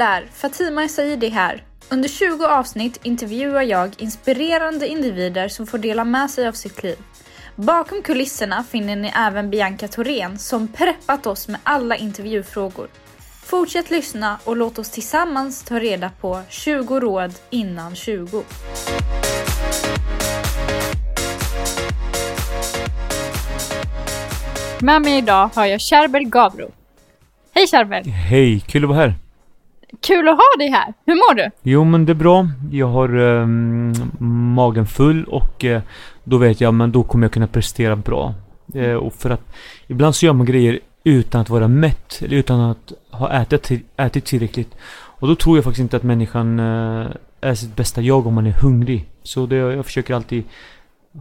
Där! Fatima Saidi här. Under 20 avsnitt intervjuar jag inspirerande individer som får dela med sig av sitt liv. Bakom kulisserna finner ni även Bianca Thorén som preppat oss med alla intervjufrågor. Fortsätt lyssna och låt oss tillsammans ta reda på 20 råd innan 20. Med mig idag har jag Charbel Gabro. Hej Charbel! Hej, kul att vara här. Kul att ha dig här. Hur mår du? Jo men det är bra. Jag har um, magen full och uh, då vet jag men då kommer jag kunna prestera bra. Uh, och för att ibland så gör man grejer utan att vara mätt. Eller utan att ha ätit, ätit tillräckligt. Och då tror jag faktiskt inte att människan uh, är sitt bästa jag om man är hungrig. Så det, jag försöker alltid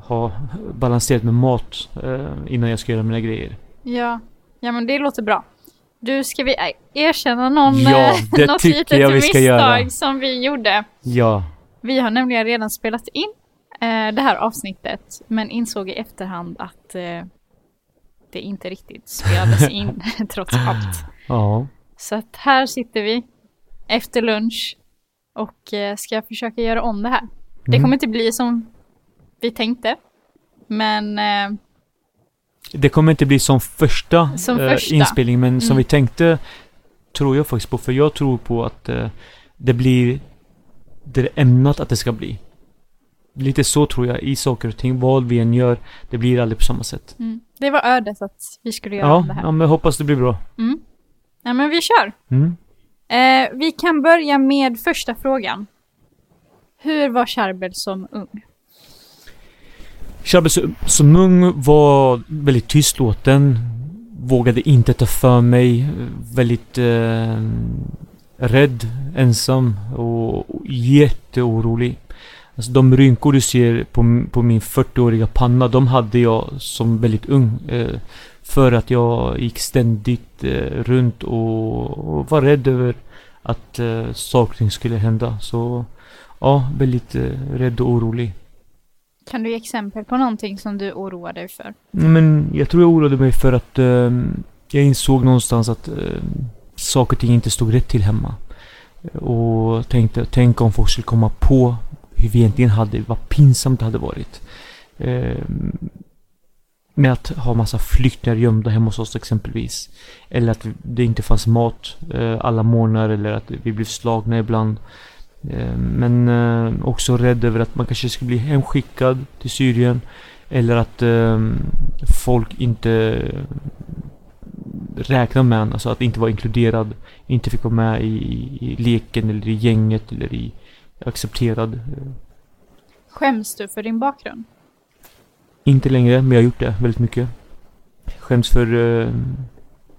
ha balanserat med mat innan jag ska göra mina grejer. Ja, ja men det låter bra. Du, ska vi erkänna någon, ja, det något litet jag vi ska misstag göra. som vi gjorde? Ja. Vi har nämligen redan spelat in eh, det här avsnittet, men insåg i efterhand att eh, det inte riktigt spelades in trots allt. Ja. Så att här sitter vi efter lunch och eh, ska försöka göra om det här. Mm. Det kommer inte bli som vi tänkte, men eh, det kommer inte bli som första, som eh, första. inspelning, men mm. som vi tänkte tror jag faktiskt på. För jag tror på att eh, det blir det är ämnat att det ska bli. Lite så tror jag i saker och ting. Vad vi än gör, det blir aldrig på samma sätt. Mm. Det var ödet att vi skulle göra ja, det här. Ja, men hoppas det blir bra. Mm. Ja, men vi kör. Mm. Eh, vi kan börja med första frågan. Hur var Charbel som ung? Shabbe Sumung var väldigt tystlåten. Vågade inte ta för mig. Väldigt eh, rädd, ensam och jätteorolig. Alltså de rynkor du ser på, på min 40-åriga panna, de hade jag som väldigt ung. Eh, för att jag gick ständigt eh, runt och, och, var rädd över att eh, saker skulle hända. Så ja, väldigt eh, rädd och orolig. Kan du ge exempel på någonting som du oroar dig för? Men jag tror jag oroade mig för att eh, jag insåg någonstans att eh, saker och ting inte stod rätt till hemma. Och tänkte, tänk om folk skulle komma på hur vi egentligen hade, vad pinsamt det hade varit. Eh, med att ha massa flyktingar gömda hemma hos oss exempelvis. Eller att det inte fanns mat eh, alla månader eller att vi blev slagna ibland. Eh, men eh, också rädd över att man kanske ska bli hemskickad till Syrien. Eller att ehm, folk inte räknar med en, alltså att inte vara inkluderad. Inte fick vara med i, i leken eller i gänget eller i accepterad. Skäms du för din bakgrund? Inte längre, men jag har gjort det väldigt mycket. Skäms för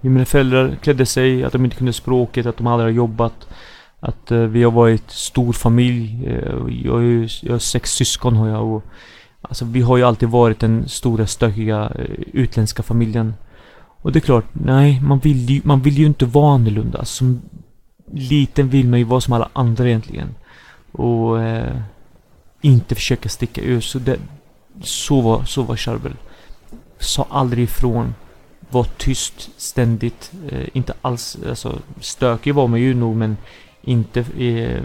hur mina föräldrar klädde sig, att de inte kunde språket, att de aldrig har jobbat. Att uh, vi har varit stor familj. Uh, jag, ju, jag har sex syskon har jag och Alltså vi har ju alltid varit den stora stökiga uh, utländska familjen. Och det är klart, nej man vill ju, man vill ju inte vara annorlunda. Som liten vill man ju vara som alla andra egentligen. Och inte försöka sticka ut. Så, det, så var, så var Charbel. Sa aldrig ifrån. Var tyst ständigt. inte alls, alltså stökig var man ju nog men inte i,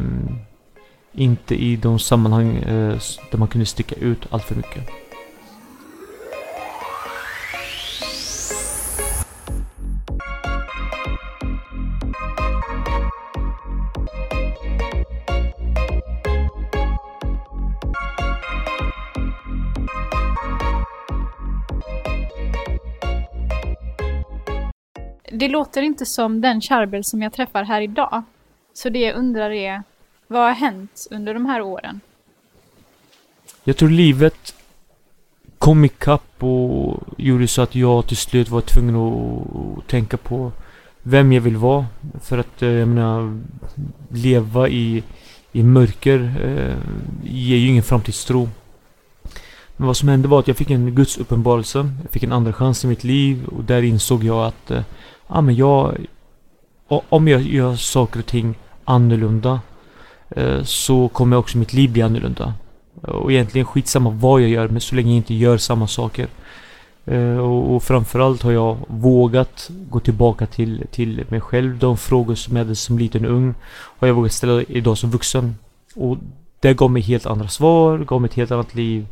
inte i de sammanhang eh, där man kunde sticka ut allt för mycket. Det låter inte som den Charbel som jag träffar här idag. Så det jag undrar är, vad har hänt under de här åren? Jag tror livet kom ikapp och gjorde så att jag till slut var tvungen att tänka på vem jag vill vara. För att eh, jag menar, leva i, i mörker eh, ger ju ingen framtidstro. Men vad som hände var att jag fick en Guds uppenbarelse. Jag fick en andra chans i mitt liv och där insåg jag att eh, ja, men jag, om jag gör saker och ting annorlunda eh, så kommer också mitt liv bli annorlunda. Och egentligen skitsamma vad jag gör, men så länge jag inte gör samma saker. Eh, och, framförallt har jag vågat gå tillbaka till, till mig själv. De frågor som jag hade som liten ung har jag vågat ställa idag som vuxen. Och det gav mig helt andra svar, gav mig ett helt annat liv.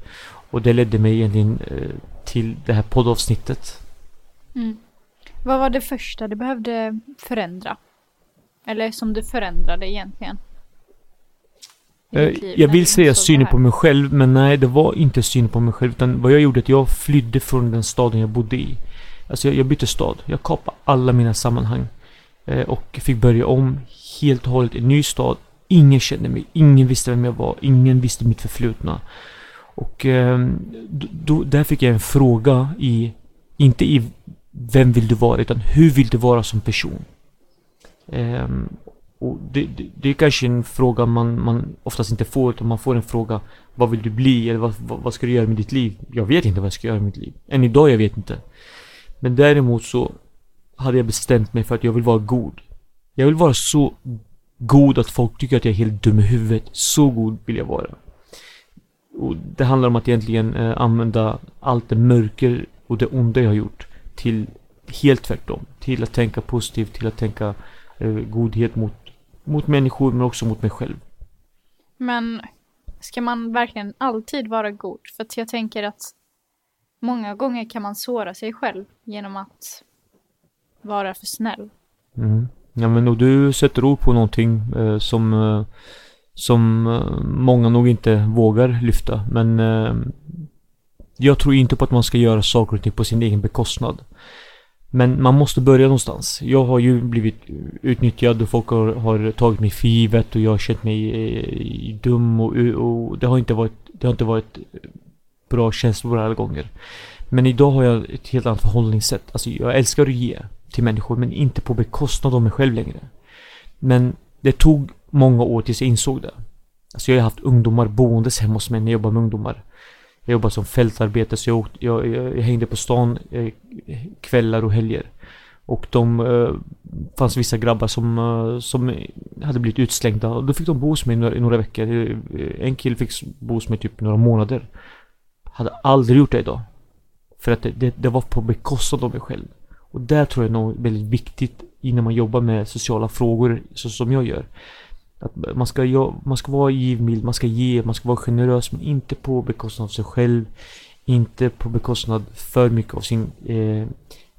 Och det ledde mig egentligen eh, till det här poddavsnittet. Mm. Vad var det första du behövde förändra? Eller som du förändrade egentligen? Eh, jag vill säga synen på mig själv, men nej, det var inte synen på mig själv. Utan vad jag gjorde att jag flydde från den staden jag bodde i. Alltså jag, jag bytte stad. Jag kapade alla mina sammanhang. Eh, och fick börja om helt och hållet i en ny stad. Ingen kände mig, ingen visste vem jag var, ingen visste mitt förflutna. Och eh, då, där fick jag en fråga i, inte i vem vill du vara, utan hur vill du vara som person? Um, och det, det, det, är kanske en fråga man, man oftast inte får, utan man får en fråga Vad vill du bli? Eller vad, vad, vad, ska du göra med ditt liv? Jag vet inte vad jag ska göra med mitt liv. Än idag, jag vet inte. Men däremot så hade jag bestämt mig för att jag vill vara god. Jag vill vara så god att folk tycker att jag är helt dum i huvudet. Så god vill jag vara. Och det handlar om att egentligen eh, använda allt det mörker och det onda jag har gjort till helt tvärtom. Till att tänka positivt, till att tänka eh, godhet mot mot människor men också mot mig själv. Men ska man verkligen alltid vara god? För att jag tänker att många gånger kan man såra sig själv genom att vara för snäll. Mm. Ja men och du sätter ord på någonting eh, som eh, som eh, många nog inte vågar lyfta. Men eh, jag tror inte på att man ska göra saker och ting på sin egen bekostnad. Men man måste börja någonstans. Jag har ju blivit utnyttjad och folk har, har tagit mig för givet och jag har känt mig eh, dum och, och, det har inte varit Det har inte varit bra känslor alla gånger. Men idag har jag ett helt annat förhållningssätt. Alltså jag älskar att ge till människor men inte på bekostnad av mig själv längre. Men det tog många år tills jag insåg det. Alltså jag har haft ungdomar boendes hemma hos mig när jag jobbade med ungdomar. Jag jobbade som fältarbetare så jag, åkte, jag, jag, jag, hängde på stan eh, kvällar och helger. Och de eh, fanns vissa grabbar som, eh, som hade blivit utslängda och då fick de bo hos mig i några, i några veckor. Eh, en kille fick bo hos mig typ några månader. Hade aldrig gjort det idag. För att det, det, det var på bekostnad av mig själv. Och där tror jag är något väldigt viktigt innan man jobbar med sociala frågor så som jag gör. Att man ska, man ska vara givmild, man ska ge, man ska vara generös men inte på bekostnad av sig själv. Inte på bekostnad för mycket av sin eh,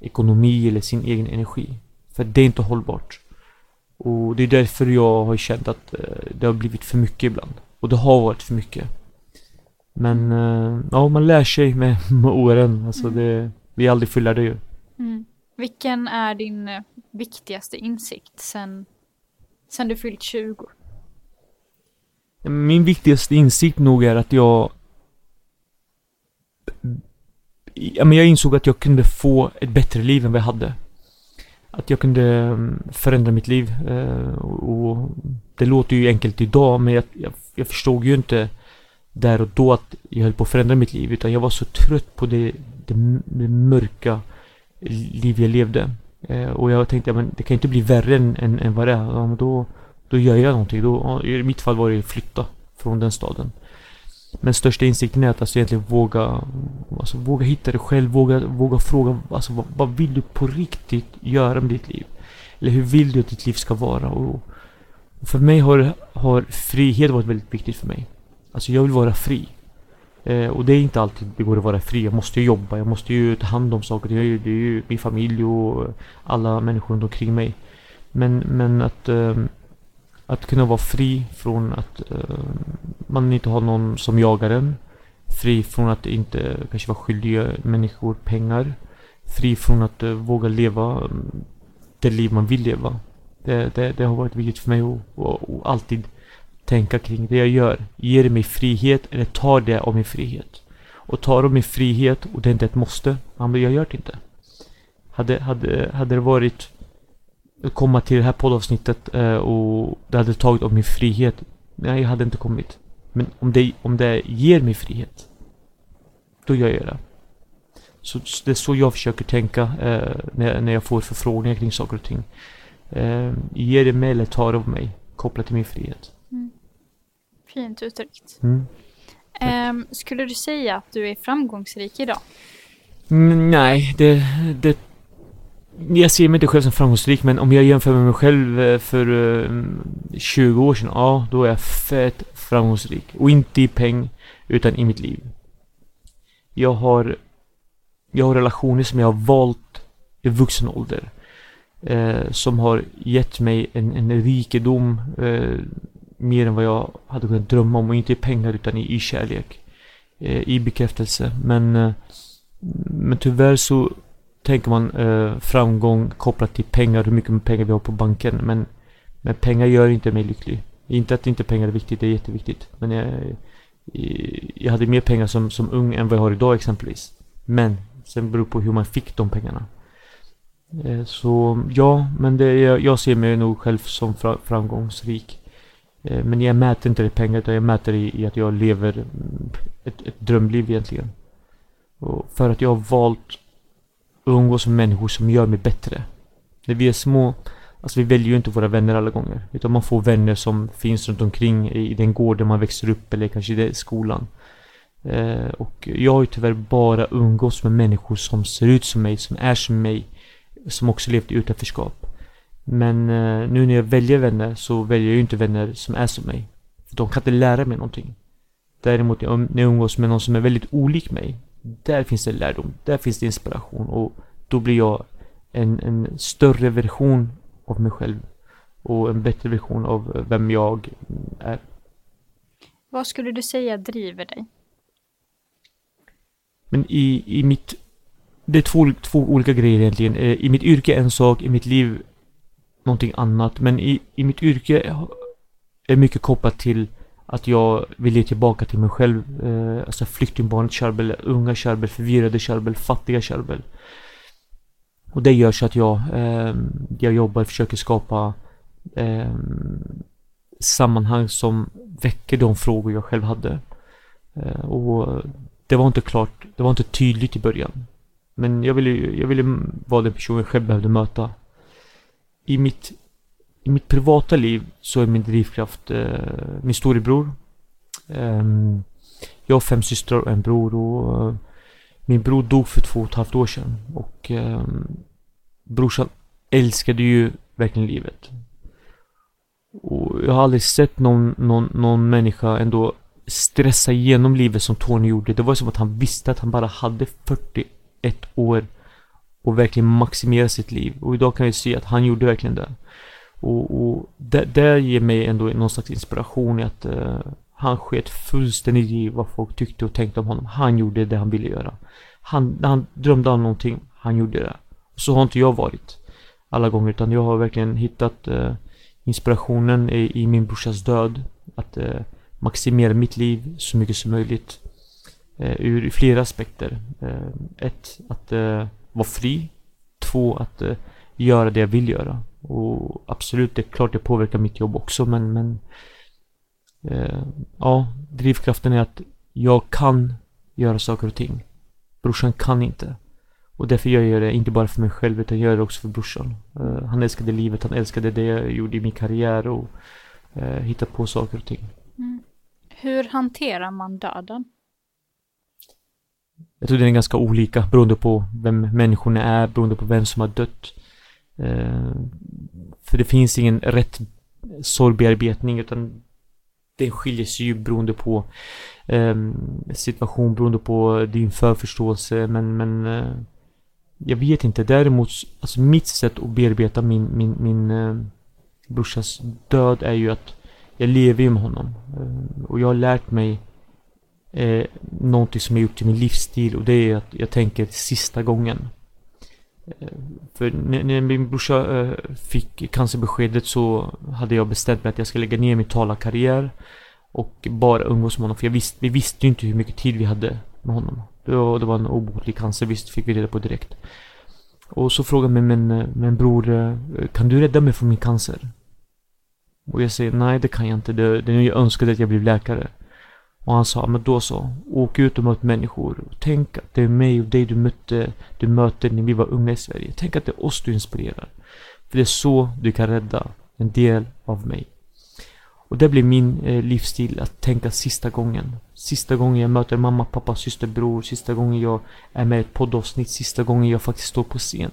ekonomi eller sin egen energi. För det är inte hållbart. Och det är därför jag har känt att eh, det har blivit för mycket ibland. Och det har varit för mycket. Men eh, ja, man lär sig med, med åren. Alltså mm. det, vi är aldrig fullärda ju. Mm. Vilken är din eh, viktigaste insikt sen Sen du fyllt 20? Min viktigaste insikt nog är att jag... Ja, men jag insåg att jag kunde få ett bättre liv än vad jag hade. Att jag kunde mm, förändra mitt liv. Eh, och det låter ju enkelt idag, men jag, jag, jag förstod ju inte där och då att jag höll på att förändra mitt liv. Utan jag var så trött på det, det, det mörka liv jag levde. Eh, och jag tänkte, men det kan inte bli värre än, än, än vad det är. Ja, men då, då gör jag någonting. Då, I mitt fall var det att flytta från den staden. Men största insikten är att alltså egentligen våga, alltså våga hitta det själv, våga, våga fråga alltså vad, vad vill du på riktigt göra med ditt liv? Eller hur vill du att ditt liv ska vara? Och, och för mig har, har frihet varit väldigt viktigt för mig. Alltså jag vill vara fri. Eh, och det är inte alltid det går att vara fri. Jag måste ju jobba, jag måste ju ta hand om saker. Det är ju, det är ju min familj och eh, alla människor runt omkring mig. Men, men att, eh, att kunna vara fri från att eh, man inte har någon som jagar en. Fri från att inte kanske vara skyldig människor pengar. Fri från att eh, våga leva mm, det liv man vill leva. Det, det, det har varit viktigt för mig och alltid tänka kring det jag gör. Ger det mig frihet eller tar det av min frihet? Och tar de min frihet och det är inte ett måste, ja, men jag gör det inte. Hade, hade, hade det varit att komma till det här poddavsnittet eh, och det hade tagit av min frihet, nej jag hade inte kommit. Men om det, om det ger mig frihet, då gör jag det. Så det är så jag försöker tänka eh, när, när jag får förfrågningar kring saker och ting. Eh, ger det mig eller tar det av mig, kopplat till min frihet. Fint uttryckt. Mm. Um, skulle du säga att du är framgångsrik idag? Mm, Nej, det, det... Jag ser mig inte själv som framgångsrik, men om jag jämför med mig själv eh, för eh, 20 år sedan, ja, då är jag fett framgångsrik. Och inte i peng, utan i mitt liv. Jag har... Jag har relationer som jag har valt i vuxen ålder. Eh, som har gett mig en, en rikedom eh, mer än vad jag hade kunnat drömma om. Och inte i pengar, utan i, i kärlek. Eh, I bekräftelse. Men... Eh, men tyvärr så tänker man eh, framgång kopplat till pengar, hur mycket pengar vi har på banken. Men, men pengar gör inte mig lycklig. Inte att inte pengar är viktigt, det är jätteviktigt. Men jag, jag hade mer pengar som, som ung än vad jag har idag exempelvis. Men sen beror det på hur man fick de pengarna. Eh, så ja, men det, jag, jag ser mig nog själv som framgångsrik. Eh, men jag mäter inte det i pengar, utan jag mäter i, i att jag lever ett, ett drömliv egentligen. Och för att jag har valt att umgås med människor som gör mig bättre. När vi är små, alltså vi väljer ju inte våra vänner alla gånger. Utan man får vänner som finns runt omkring i den gård där man växer upp eller kanske i skolan. Eh, och jag har ju tyvärr bara umgås med människor som ser ut som mig, som är som mig. Som också levt i utanförskap. Men eh, nu när jag väljer vänner så väljer jag ju inte vänner som är som mig. För de kan inte lära mig någonting. Däremot när jag umgås med någon som är väldigt olik mig där finns det lärdom, där finns det inspiration och då blir jag en, en större version av mig själv och en bättre version av vem jag är. Vad skulle du säga driver dig? Men i, i mitt... Det är två, två olika grejer egentligen. Eh, I mitt yrke en sak, i mitt liv någonting annat. Men i, i mitt yrke är mycket kopplat till att jag vill ge tillbaka till mig själv. Eh, alltså flyktingbarnet Charbel, unga Charbel, förvirrade Charbel, fattiga Charbel. Och det gör så att jag, eh, jag jobbar, försöker skapa eh, sammanhang som väcker de frågor jag själv hade. Eh, och det var inte klart, det var inte tydligt i början. Men jag ville, jag ville vara den person jag själv behövde möta. I mitt i mitt privata liv så är min drivkraft eh, min storebror. Eh, jag har fem systrar och en bror och eh, min bror dog för två och ett halvt år sedan. Och eh, brorsan älskade ju verkligen livet. Och jag har aldrig sett någon, någon, någon människa ändå stressa igenom livet som Tony gjorde. Det var som att han visste att han bara hade 41 år och verkligen maximera sitt liv. Och idag kan jag se att han gjorde verkligen det. Och, och det, det ger mig ändå någon slags inspiration i att uh, han sket fullständigt i vad folk tyckte och tänkte om honom. Han gjorde det han ville göra. Han, han drömde om någonting, han gjorde det. Så har inte jag varit alla gånger, utan jag har verkligen hittat uh, inspirationen i, i, min brorsas död. Att uh, maximera mitt liv så mycket som möjligt. ur flera aspekter. ett, att vara fri. Två, att eh, göra det jag vill göra. Och absolut, det är klart det påverkar mitt jobb också men, men eh, ja, drivkraften är att jag kan göra saker och ting. Brorsan kan inte. Och därför gör jag det inte bara för mig själv utan jag gör det också för brorsan. Eh, han älskade livet, han älskade det jag gjorde i min karriär och eh, uh, hitta på saker och ting. Mm. Hur hanterar man döden? Jag tror det är ganska olika beroende på vem människorna är, beroende på vem som har dött. Eh, för det finns ingen rätt sorgbearbetning utan den skiljer sig ju beroende på eh, situation, beroende på din förförståelse men, men eh, jag vet inte. Däremot, alltså mitt sätt att bearbeta min, min, min eh, brorsas död är ju att jag lever ju med honom. Eh, och jag har lärt mig eh, någonting som jag gjort till min livsstil och det är att jag tänker sista gången. Eh, för när min brorsa eh, fick cancerbeskedet så hade jag bestämt mig att jag ska lägga ner min talarkarriär och bara umgås med honom. För jag visste, vi visste ju inte hur mycket tid vi hade med honom. Det var, det var en obotlig cancer, visst fick vi reda på direkt. Och så frågade mig min, min bror, eh, kan du rädda mig från min cancer? Och jag säger, nej det kan jag inte. Det, det är jag önskade att jag blev läkare. Och han sa, men då så, åk ut och möt människor. Tänk att det är mig och dig du mötte, du möter när vi var unga i Sverige. Tänk att det är oss du inspirerar. För det är så du kan rädda en del av mig. Och det blir min eh, livsstil att tänka sista gången. Sista gången jag möter mamma, pappa, syster, bror. Sista gången jag är med i ett poddavsnitt. Sista gången jag faktiskt står på scen.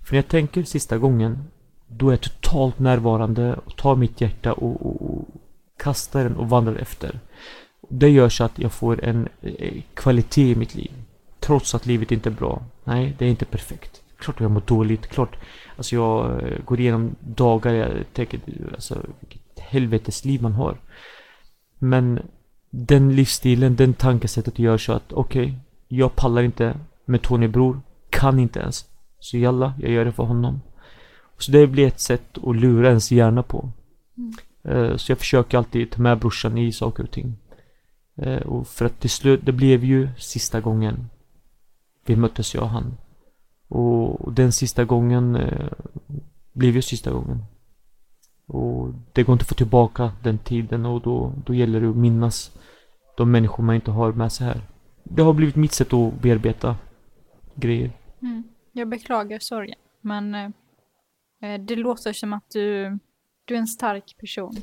För när jag tänker sista gången, då är jag totalt närvarande och tar mitt hjärta och, och, och kastar den och vandrar efter. Det gör så att jag får en eh, kvalitet i mitt liv. Trots att livet inte är bra. Nej, det är inte perfekt. Klart jag mår dåligt. Klart, alltså jag eh, går igenom dagar jag tänker, alltså vilket helvetesliv man har. Men den livsstilen, den tankesättet gör så att okej, okay, jag pallar inte med Tony Bror. Kan inte ens. Så jalla, jag gör det för honom. Så det blir ett sätt att lura ens hjärna på. Mm. Eh, så jag försöker alltid ta med brorsan i saker och ting. Eh, och för att till slut, det blev ju sista gången vi möttes jag och han. Och den sista gången eh, blev ju sista gången. Och det går inte att få tillbaka den tiden och då, då gäller det att minnas de människor man inte har med sig här. Det har blivit mitt sätt att bearbeta grejer. Mm. Jag beklagar sorgen, men eh, eh det låter som att du du är en stark person.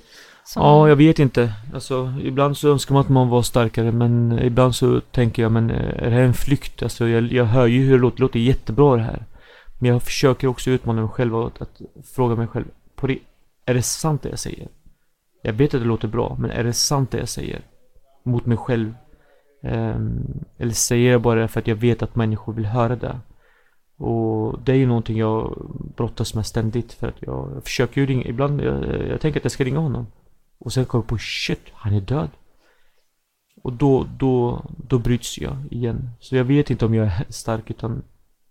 Som... Ja, jag vet inte. Alltså, ibland så önskar man att man var starkare, men ibland så tänker jag, men eh, är det här en flykt? Alltså, jag, jag hör ju hur det låter. Det låter jättebra det här. Men jag försöker också utmana mig själv att, att fråga mig själv, på det, är det sant det jag säger? Jag vet att det låter bra, men är det sant det jag säger? Mot mig själv? Um, eller säger jag bara det för att jag vet att människor vill höra det? Och det är ju någonting jag brottas med ständigt för att jag försöker ju ringa, ibland, jag, jag tänker att jag ska ringa honom. Och sen kommer jag på shit, han är död. Och då, då, då bryts jag igen. Så jag vet inte om jag är stark utan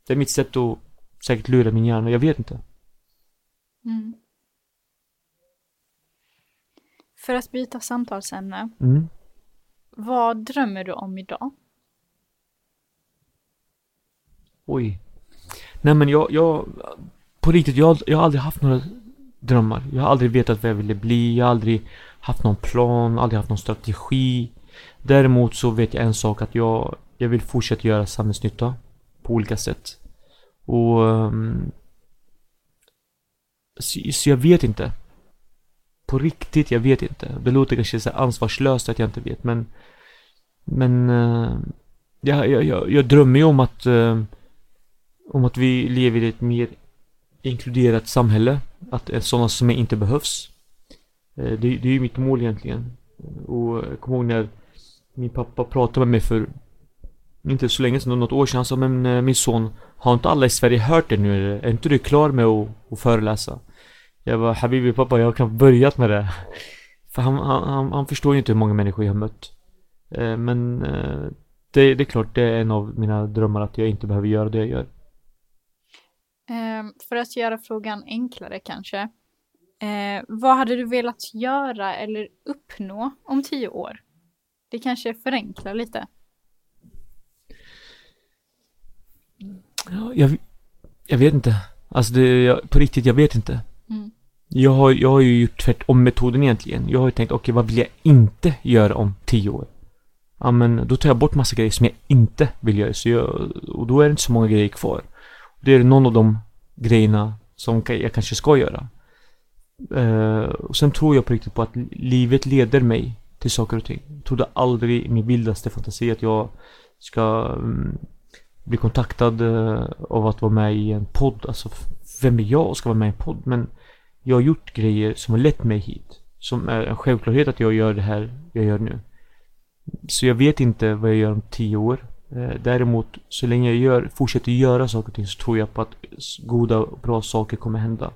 det är mitt sätt att säkert lura min hjärna, jag vet inte. Mm. För att byta samtalsämne. Mm. Vad drömmer du om idag? Oj. Nej men jag, jag på riktigt, jag, jag har aldrig haft några drömmar. Jag har aldrig vetat vad jag ville bli. Jag har aldrig haft någon plan, aldrig haft någon strategi. Däremot så vet jag en sak att jag, jag vill fortsätta göra samhällsnytta på olika sätt. Och um, så, så, jag vet inte. På riktigt, jag vet inte. Det låter kanske så ansvarslöst att jag inte vet men Men uh, jag, jag, jag, jag drömmer ju om att uh, om att vi lever i ett mer inkluderat samhälle. Att sådana som mig inte behövs. Eh, det, det är ju mitt mål egentligen. Och jag kommer ihåg när min pappa pratade med mig för inte så länge sedan, något år sedan. Han sa men eh, min son, har inte alla i Sverige hört det nu? Är inte du klar med att, att föreläsa? Jag var Habibi pappa, jag har knappt börjat med det. För han, han, han förstår ju inte hur många människor jag har mött. Eh, men det, det är klart, det är en av mina drömmar att jag inte behöver göra det jag gör. Eh, för att göra frågan enklare kanske. Eh, vad hade du velat göra eller uppnå om tio år? Det kanske förenklar lite. Ja, jag, jag vet inte. Alltså det, jag, på riktigt, jag vet inte. Mm. Jag, har, jag har ju gjort tvärtom metoden egentligen. Jag har ju tänkt, okej okay, vad vill jag inte göra om tio år? Ja men då tar jag bort massa grejer som jag inte vill göra. Så jag, och då är det inte så många grejer kvar. Det är någon av de grejerna som jag kanske ska göra. Uh, och sen tror jag på riktigt på att livet leder mig till saker och ting. Jag trodde aldrig i min vildaste fantasi att jag ska um, bli kontaktad uh, av att vara med i en podd. Alltså, vem är jag och ska vara med i en podd? Men jag har gjort grejer som har lett mig hit. Som är en självklarhet att jag gör det här jag gör nu. Så jag vet inte vad jag gör om tio år. Eh, däremot, så länge jag gör, fortsätter göra saker och ting så tror jag på att goda och bra saker kommer hända.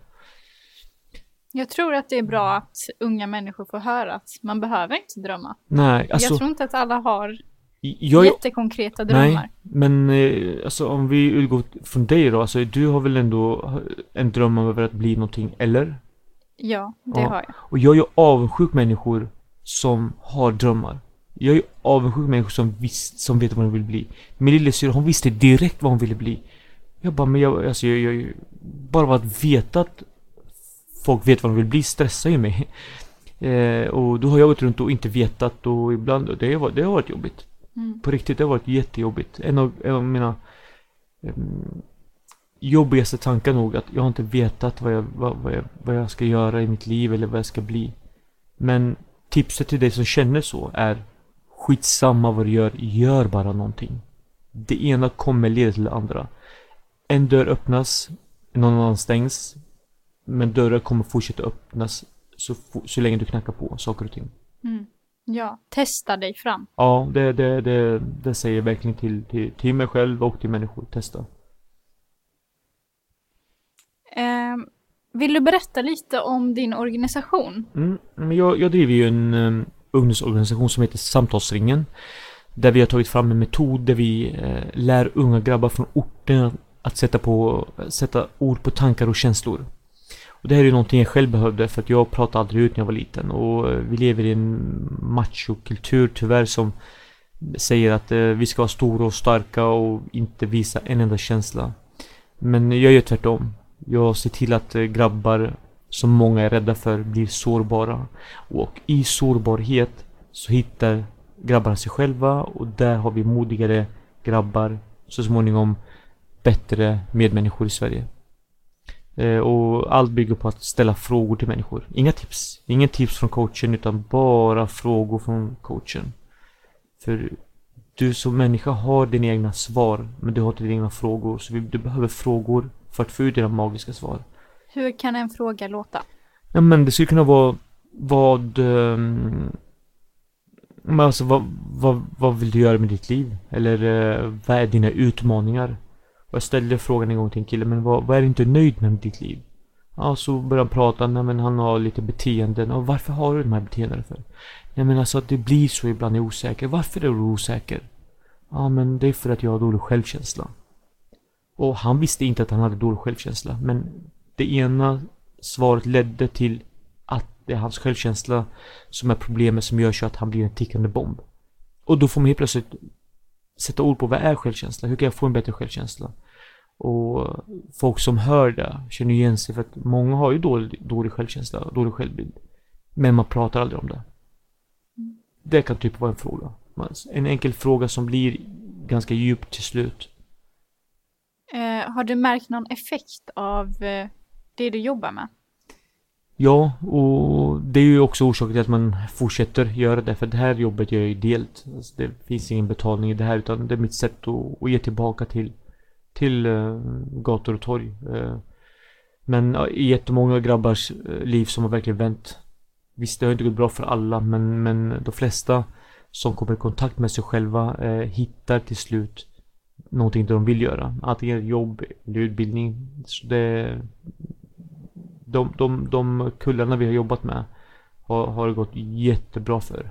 Jag tror att det är bra att unga människor får höra att man behöver inte drömma. Nej, alltså... Jag tror inte att alla har jag, jättekonkreta drömmar. Nej, men eh, alltså om vi utgår från dig då, alltså du har väl ändå en dröm över att bli någonting, eller? Ja, det ja. har jag. Och jag är ju avundsjuk människor som har drömmar. Jag är ju avundsjuk människor som, visst, som vet vad de vill bli. Min lillasyrra, hon visste direkt vad hon ville bli. Jag bara, men jag, alltså jag, jag bara att veta att folk vet vad de vill bli stressar ju mig. Eh, och då har jag gått runt och inte vetat och ibland, det har, det har varit jobbigt. Mm. På riktigt, det har varit jättejobbigt. En av, en av mina um, jobbigaste tankar nog att jag har inte vetat vad jag, vad, vad, jag, vad jag ska göra i mitt liv eller vad jag ska bli. Men tipset till dig som känner så är Skitsamma vad du gör, gör bara någonting. Det ena kommer leda till det andra. En dörr öppnas, någon annan stängs. Men dörrar kommer fortsätta öppnas så, så länge du knackar på saker och ting. Mm. Ja, testa dig fram. Ja, det, det, det, det säger jag verkligen till, till, till mig själv och till människor. Testa. Eh, vill du berätta lite om din organisation? Mm, jag, jag driver ju en um, ungdomsorganisation som heter Samtalsringen. Där vi har tagit fram en metod där vi eh, lär unga grabbar från orten att sätta, på, sätta ord på tankar och känslor. Och det här är ju någonting jag själv behövde för att jag pratade aldrig ut när jag var liten och eh, vi lever i en machokultur tyvärr som säger att eh, vi ska vara stora och starka och inte visa en enda känsla. Men jag gör tvärtom. Jag ser till att eh, grabbar som många är rädda för blir sårbara. Och i sårbarhet så hittar grabbarna sig själva och där har vi modigare grabbar så småningom bättre medmänniskor i Sverige. Eh, och allt bygger på att ställa frågor till människor. Inga tips. inga tips från coachen utan bara frågor från coachen. För du som människa har dina egna svar men du har inte dina egna frågor. Så du behöver frågor för att få ut dina magiska svar. Hur kan en fråga låta? Ja men det skulle kunna vara vad... Um, alltså vad, vad, vad vill du göra med ditt liv? Eller uh, vad är dina utmaningar? Och jag ställde frågan en gång till en kille, men vad, vad är du inte nöjd med, med ditt liv? Ja, så började han prata, nej men han har lite beteenden. Och varför har du de här beteendena för? Nej men alltså att det blir så ibland är osäker. Varför är du osäker? Ja men det är för att jag har dålig självkänsla. Och han visste inte att han hade dålig självkänsla. Men det ena svaret ledde till att det är hans självkänsla som är problemet som gör så att han blir en tickande bomb. Och då får man helt plötsligt sätta ord på vad är självkänsla? Hur kan jag få en bättre självkänsla? Och folk som hör det känner igen sig för att många har ju dålig, dålig självkänsla, dålig självbild. Men man pratar aldrig om det. Det kan typ vara en fråga. En enkel fråga som blir ganska djup till slut. Eh, har du märkt någon effekt av eh, det du jobbar med? Ja, och det är ju också orsaken till att man fortsätter göra det. För det här jobbet gör jag ideellt. Alltså det finns ingen betalning i det här utan det är mitt sätt att, att ge tillbaka till, till uh, gator och torg. Uh, men uh, jättemånga grabbars uh, liv som har verkligen vänt. Visst, det har inte gått bra för alla men, men de flesta som kommer i kontakt med sig själva uh, hittar till slut någonting de vill göra. Antingen jobb eller utbildning. Så det, de, de, de kullarna vi har jobbat med har, har gått jättebra för.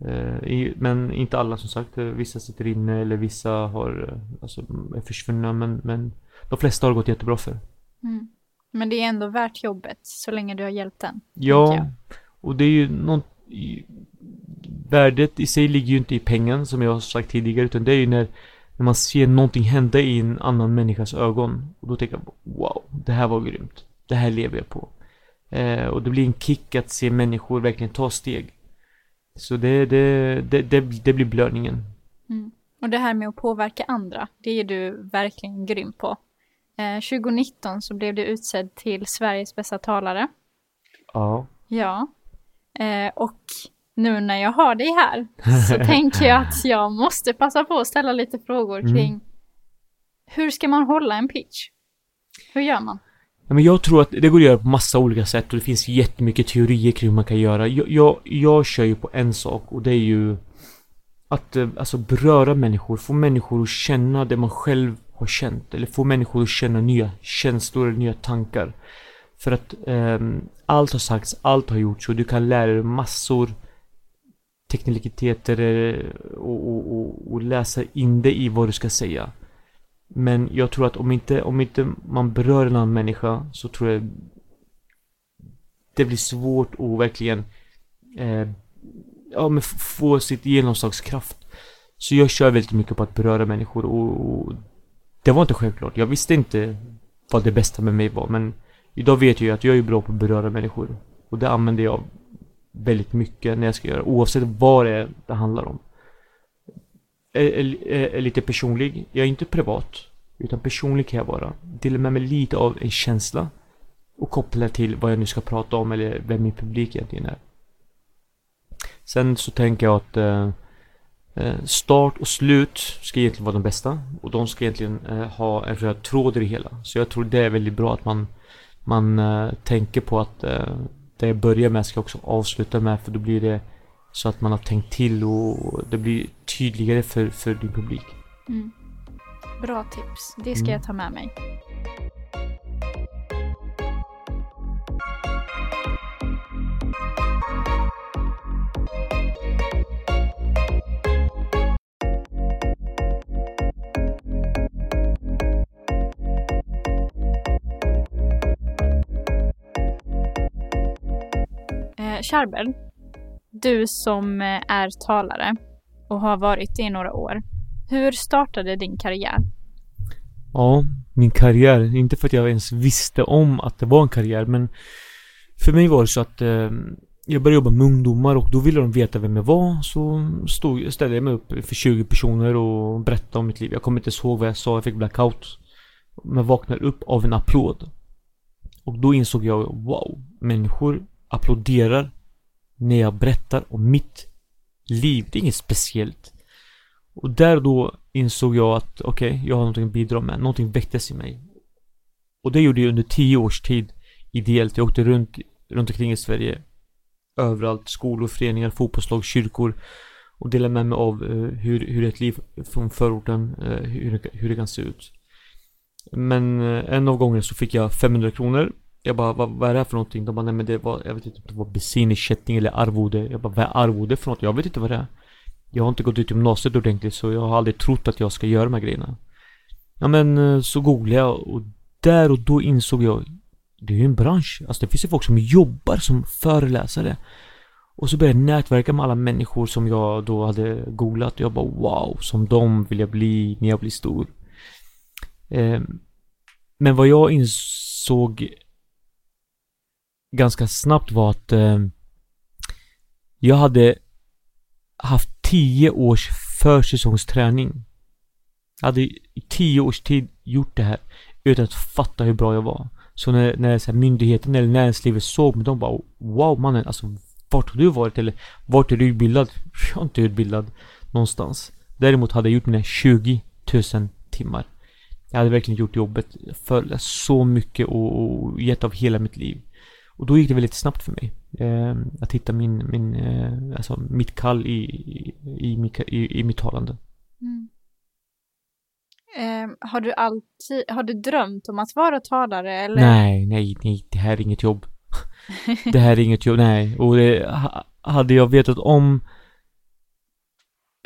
Eh, men inte alla som sagt. Vissa sitter inne eller vissa har, eh, alltså, är försvunna. Men, men de flesta har gått jättebra för. Mm. Men det är ändå värt jobbet så länge du har hjälpt den. Ja, och det är ju något... Värdet i sig ligger ju inte i pengen som jag har sagt tidigare utan det är ju när, när man ser någonting hända i en annan människas ögon. Och då tänker jag wow, det här var grymt det här lever jag på. Eh, och det blir en kick att se människor verkligen ta steg. Så det, det, det, det, det blir blödningen. Mm. Och det här med att påverka andra, det är du verkligen grym på. Eh, 2019 så blev du utsedd till Sveriges bästa talare. Ja. Ja. Eh, och nu när jag har dig här så tänker jag att jag måste passa på att ställa lite frågor mm. kring mm. hur ska man hålla en pitch? Hur gör man? Ja, men jag tror att det går att göra på massa olika sätt och det finns jättemycket teorier kring hur man kan göra. Jag, jag, jag kör ju på en sak och det är ju att eh, alltså beröra människor, få människor att känna det man själv har känt. Eller få människor att känna nya känslor eller nya tankar. För att eh, allt har sagts, allt har gjorts och du kan lära dig massor teknikaliteter eh, och, och, och, och läsa in det i vad du ska säga. Men jag tror att om inte, om inte man berör en annan människa så tror jag det blir svårt att verkligen eh, ja, men få sitt genomslagskraft. Så jag kör väldigt mycket på att beröra människor och, och det var inte självklart. Jag visste inte vad det bästa med mig var men idag vet jag ju att jag är bra på att beröra människor. Och det använder jag väldigt mycket när jag ska göra oavsett vad det är det handlar om är, är, är, lite personlig. Jag är inte privat. Utan personlig kan jag vara. Dela med mig lite av en känsla. Och koppla till vad jag nu ska prata om eller vem min publik egentligen är. Sen så tänker jag att eh, eh start och slut ska egentligen vara de bästa. Och de ska egentligen eh, ha en röd tråd i det hela. Så jag tror det är väldigt bra att man, man eh, tänker på att eh, det jag börjar med ska jag också avsluta med. För då blir det så att man har tänkt till och det blir tydligare för, för din publik. Mm. Bra tips. Det ska Mm. jag ta med mig. Eh, Charbel, du som eh, är talare och har varit det i några år. Hur startade din karriär? Ja, min karriär. Inte för att jag ens visste om att det var en karriär men För mig var det så att eh, Jag började jobba med ungdomar och då ville de veta vem jag var Så stod, ställde jag mig upp för 20 personer och berättade om mitt liv Jag kommer inte ihåg vad jag sa, jag fick blackout Men vaknade upp av en applåd Och då insåg jag wow Människor applåderar när jag berättar om mitt liv Det är inget speciellt och där och då insåg jag att okej, jag har någonting att bidra med. Någonting väcktes i mig. Och det gjorde jag under tio års tid ideellt. Jag åkte runt, runt omkring i Sverige. Överallt. Skolor, föreningar, fotbollslag, kyrkor. Och delade med mig av eh, hur, hur ett liv från förorten, eh, hur, hur det kan se ut. Men eh, en av gångerna så fick jag 500 kronor. Jag bara, vad, vad är det här för någonting? De bara, nej men det var, jag vet inte om det var bensinersättning eller arvode. Jag bara, vad är arvode för något? Jag vet inte vad det är. Jag har inte gått ut gymnasiet ordentligt så jag har aldrig trott att jag ska göra de här grejerna. Ja men eh, så googlade jag och där och då insåg jag Det är ju en bransch. Alltså det finns ju folk som jobbar som föreläsare. Och så började jag nätverka med alla människor som jag då hade googlat. Och jag bara wow, som dem vill jag bli när jag blir stor. Eh, men vad jag insåg ganska snabbt var att eh, jag hade haft 10 års försäsongsträning. Jag hade i 10 års tid gjort det här utan att fatta hur bra jag var. Så när, när så här, myndigheten eller näringslivet såg mig, de bara Wow mannen, alltså vart har du varit? Eller vart är du utbildad? Jag är inte utbildad någonstans. Däremot hade jag gjort mina 20 000 timmar. Jag hade verkligen gjort jobbet, föreläst så mycket och, och gett av hela mitt liv. Och då gick det väldigt snabbt för mig. Eh, att hitta min, min, eh, alltså mitt kall i, i, i, i, i mitt talande. Mm. Eh, har du alltid, har du drömt om att vara talare eller? Nej, nej, nej, det här är inget jobb. det här är inget jobb, nej. Och det, ha- hade jag vetat om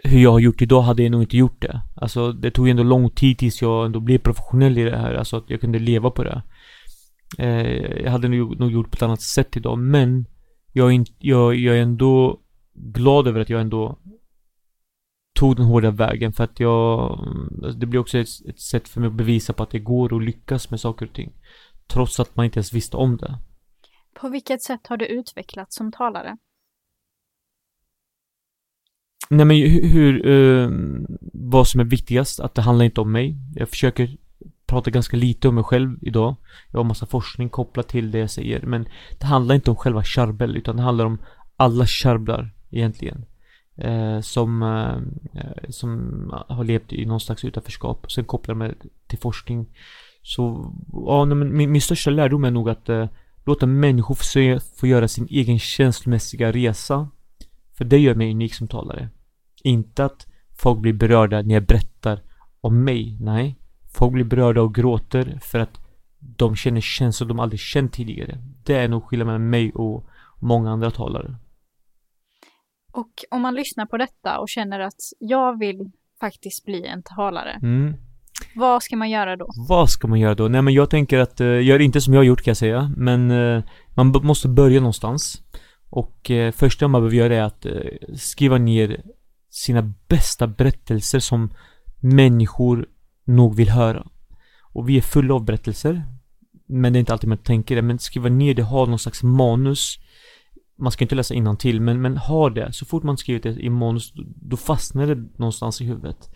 hur jag har gjort idag hade jag nog inte gjort det. Alltså det tog ändå lång tid tills jag ändå blev professionell i det här. Alltså att jag kunde leva på det. Eh, jag hade nog, nog gjort på ett annat sätt idag. Men jag är, inte, jag, jag är ändå glad över att jag ändå tog den hårda vägen för att jag Det blir också ett, ett sätt för mig att bevisa på att det går att lyckas med saker och ting. Trots att man inte ens visste om det. På vilket sätt har du utvecklats som talare? Nej men hur, hur eh, vad som är viktigast, att det handlar inte om mig. Jag försöker pratar ganska lite om mig själv idag. Jag har massa forskning kopplat till det jag säger. Men det handlar inte om själva Charbel, utan det handlar om alla Charblar egentligen. Eh, som, eh, som har levt i någon slags utanförskap. Sen kopplar med till forskning. Så, ja, men min, min största lärdom är nog att eh, låta människor få, se, få göra sin egen känslomässiga resa. För det gör mig unik som talare. Inte att folk blir berörda när jag berättar om mig. Nej. Folk blir berörda och gråter för att de känner känslor de aldrig känt tidigare. Det är nog skillnaden mellan mig och många andra talare. Och om man lyssnar på detta och känner att jag vill faktiskt bli en talare, Mm. vad ska man göra då? Vad ska man göra då? Nej men jag tänker att, eh, gör inte som jag har gjort kan jag säga. Men eh, man måste börja någonstans. Och eh, första man behöver göra är att eh, skriva ner sina bästa berättelser som människor nog vill höra. Och vi är fulla av berättelser. Men det är inte alltid man tänker det. Men skriva ner det, ha någon slags manus. Man ska inte läsa till men, men ha det. Så fort man skrivit det i manus, då- fastnar det någonstans i huvudet.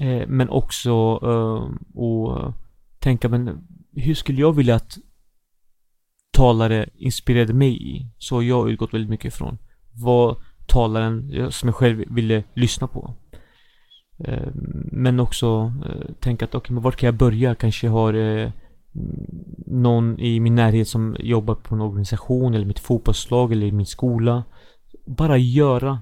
Eh, men också eh, och tänka, men hur skulle jag vilja att talare inspirerade mig i? Så har jag utgått väldigt mycket ifrån. Vad talaren som jag själv ville lyssna på. Eh, men också eh, tänka att okej, okay, men vart kan jag börja? Kanske jag har eh, någon i min närhet som jobbar på en organisation eller mitt fotbollslag eller i min skola. Bara göra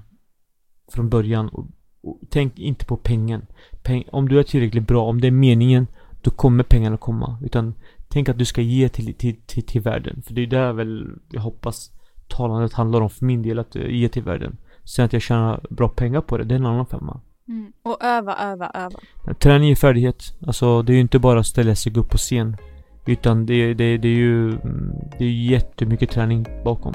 från början och, och tänk inte på pengen. Peng, om du är tillräckligt bra, om det är meningen, då kommer pengarna komma. Utan tänk att du ska ge till, till, till, till världen. För det är där väl jag hoppas talandet handlar om för min del, att ge till världen. Sen att jag tjänar bra pengar på det, det är en annan femma. Mm. Och öva, öva, öva. Träning är färdighet. Alltså det är ju inte bara att ställa sig upp på scen. Utan det, det, det är ju mm, det är jättemycket träning bakom.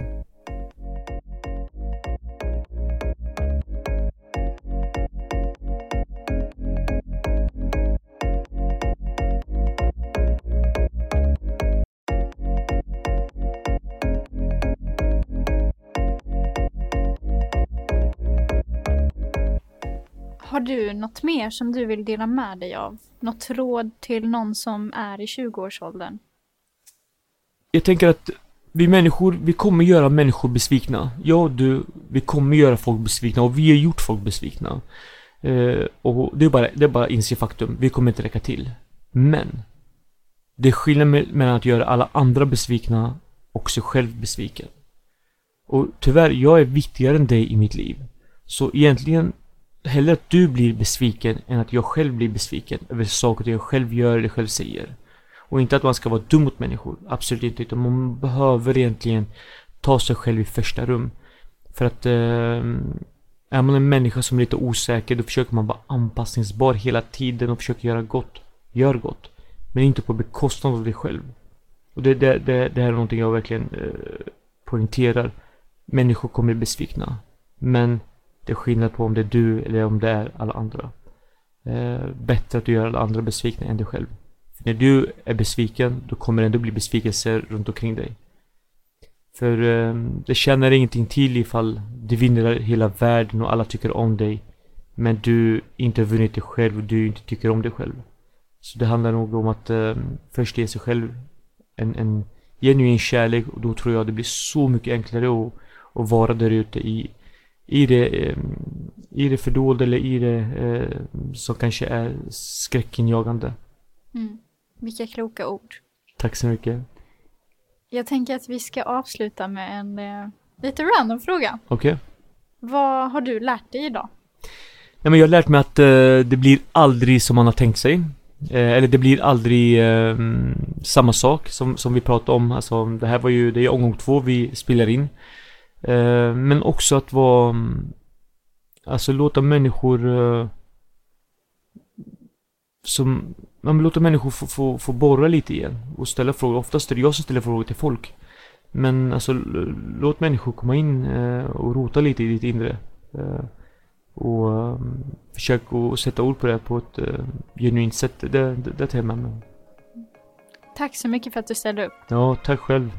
Något mer som du vill dela med dig av? Något råd till någon som är i 20-årsåldern? Jag tänker att vi människor, vi kommer göra människor besvikna. Jag och du, vi kommer göra folk besvikna och vi har gjort folk besvikna. Eh, och det är bara, det är bara inse faktum, vi kommer inte räcka till. Men det är skillnad mellan att göra alla andra besvikna och sig själv besviken. Och tyvärr, jag är viktigare än dig i mitt liv. Så egentligen hellre att du blir besviken än att jag själv blir besviken över saker jag själv gör eller själv säger. Och inte att man ska vara dum mot människor, absolut inte, utan man behöver egentligen ta sig själv i första rum. För att eh, är man en människa som är lite osäker, då försöker man vara anpassningsbar hela tiden och försöker göra gott. Gör gott. Men inte på bekostnad av dig själv. Och det, det, det, det här är någonting jag verkligen eh, poängterar. Människor kommer bli besvikna. Men det är skillnad på om det är du eller om det är alla andra. Eh, bättre att du gör alla andra besvikna än dig själv. För när du är besviken, då kommer det ändå bli besvikelser runt omkring dig. För eh, det tjänar ingenting till ifall du vinner hela världen och alla tycker om dig. Men du inte har vunnit dig själv och du inte tycker om dig själv. Så det handlar nog om att eh, först ge sig själv en, en genuin kärlek och då tror jag det blir så mycket enklare att, att vara där ute i i det, eh, i det fördolda eller i det eh, som kanske är skräckinjagande. Mm. Vilka kloka ord. Tack så mycket. Jag tänker att vi ska avsluta med en eh, lite random fråga. Okej. Okay. Vad har du lärt dig idag? Ja, men jag har lärt mig att eh, det blir aldrig som man har tänkt sig. Eh, eller det blir aldrig eh, samma sak som, som vi pratade om. Alltså, det här var ju, det är omgång två vi spelar in. Eh, men också att vara mm, Alltså låta människor eh, Som Man låter människor få, få, få borra lite igen och ställa frågor. Oftast är det jag som ställer frågor till folk. Men alltså låt människor komma in eh, och rota lite i ditt inre. och um, försök att sätta ord på det på ett genuint sätt. Det, det, det tar jag med mig. Tack så mycket för att du ställde upp. Ja, tack själv.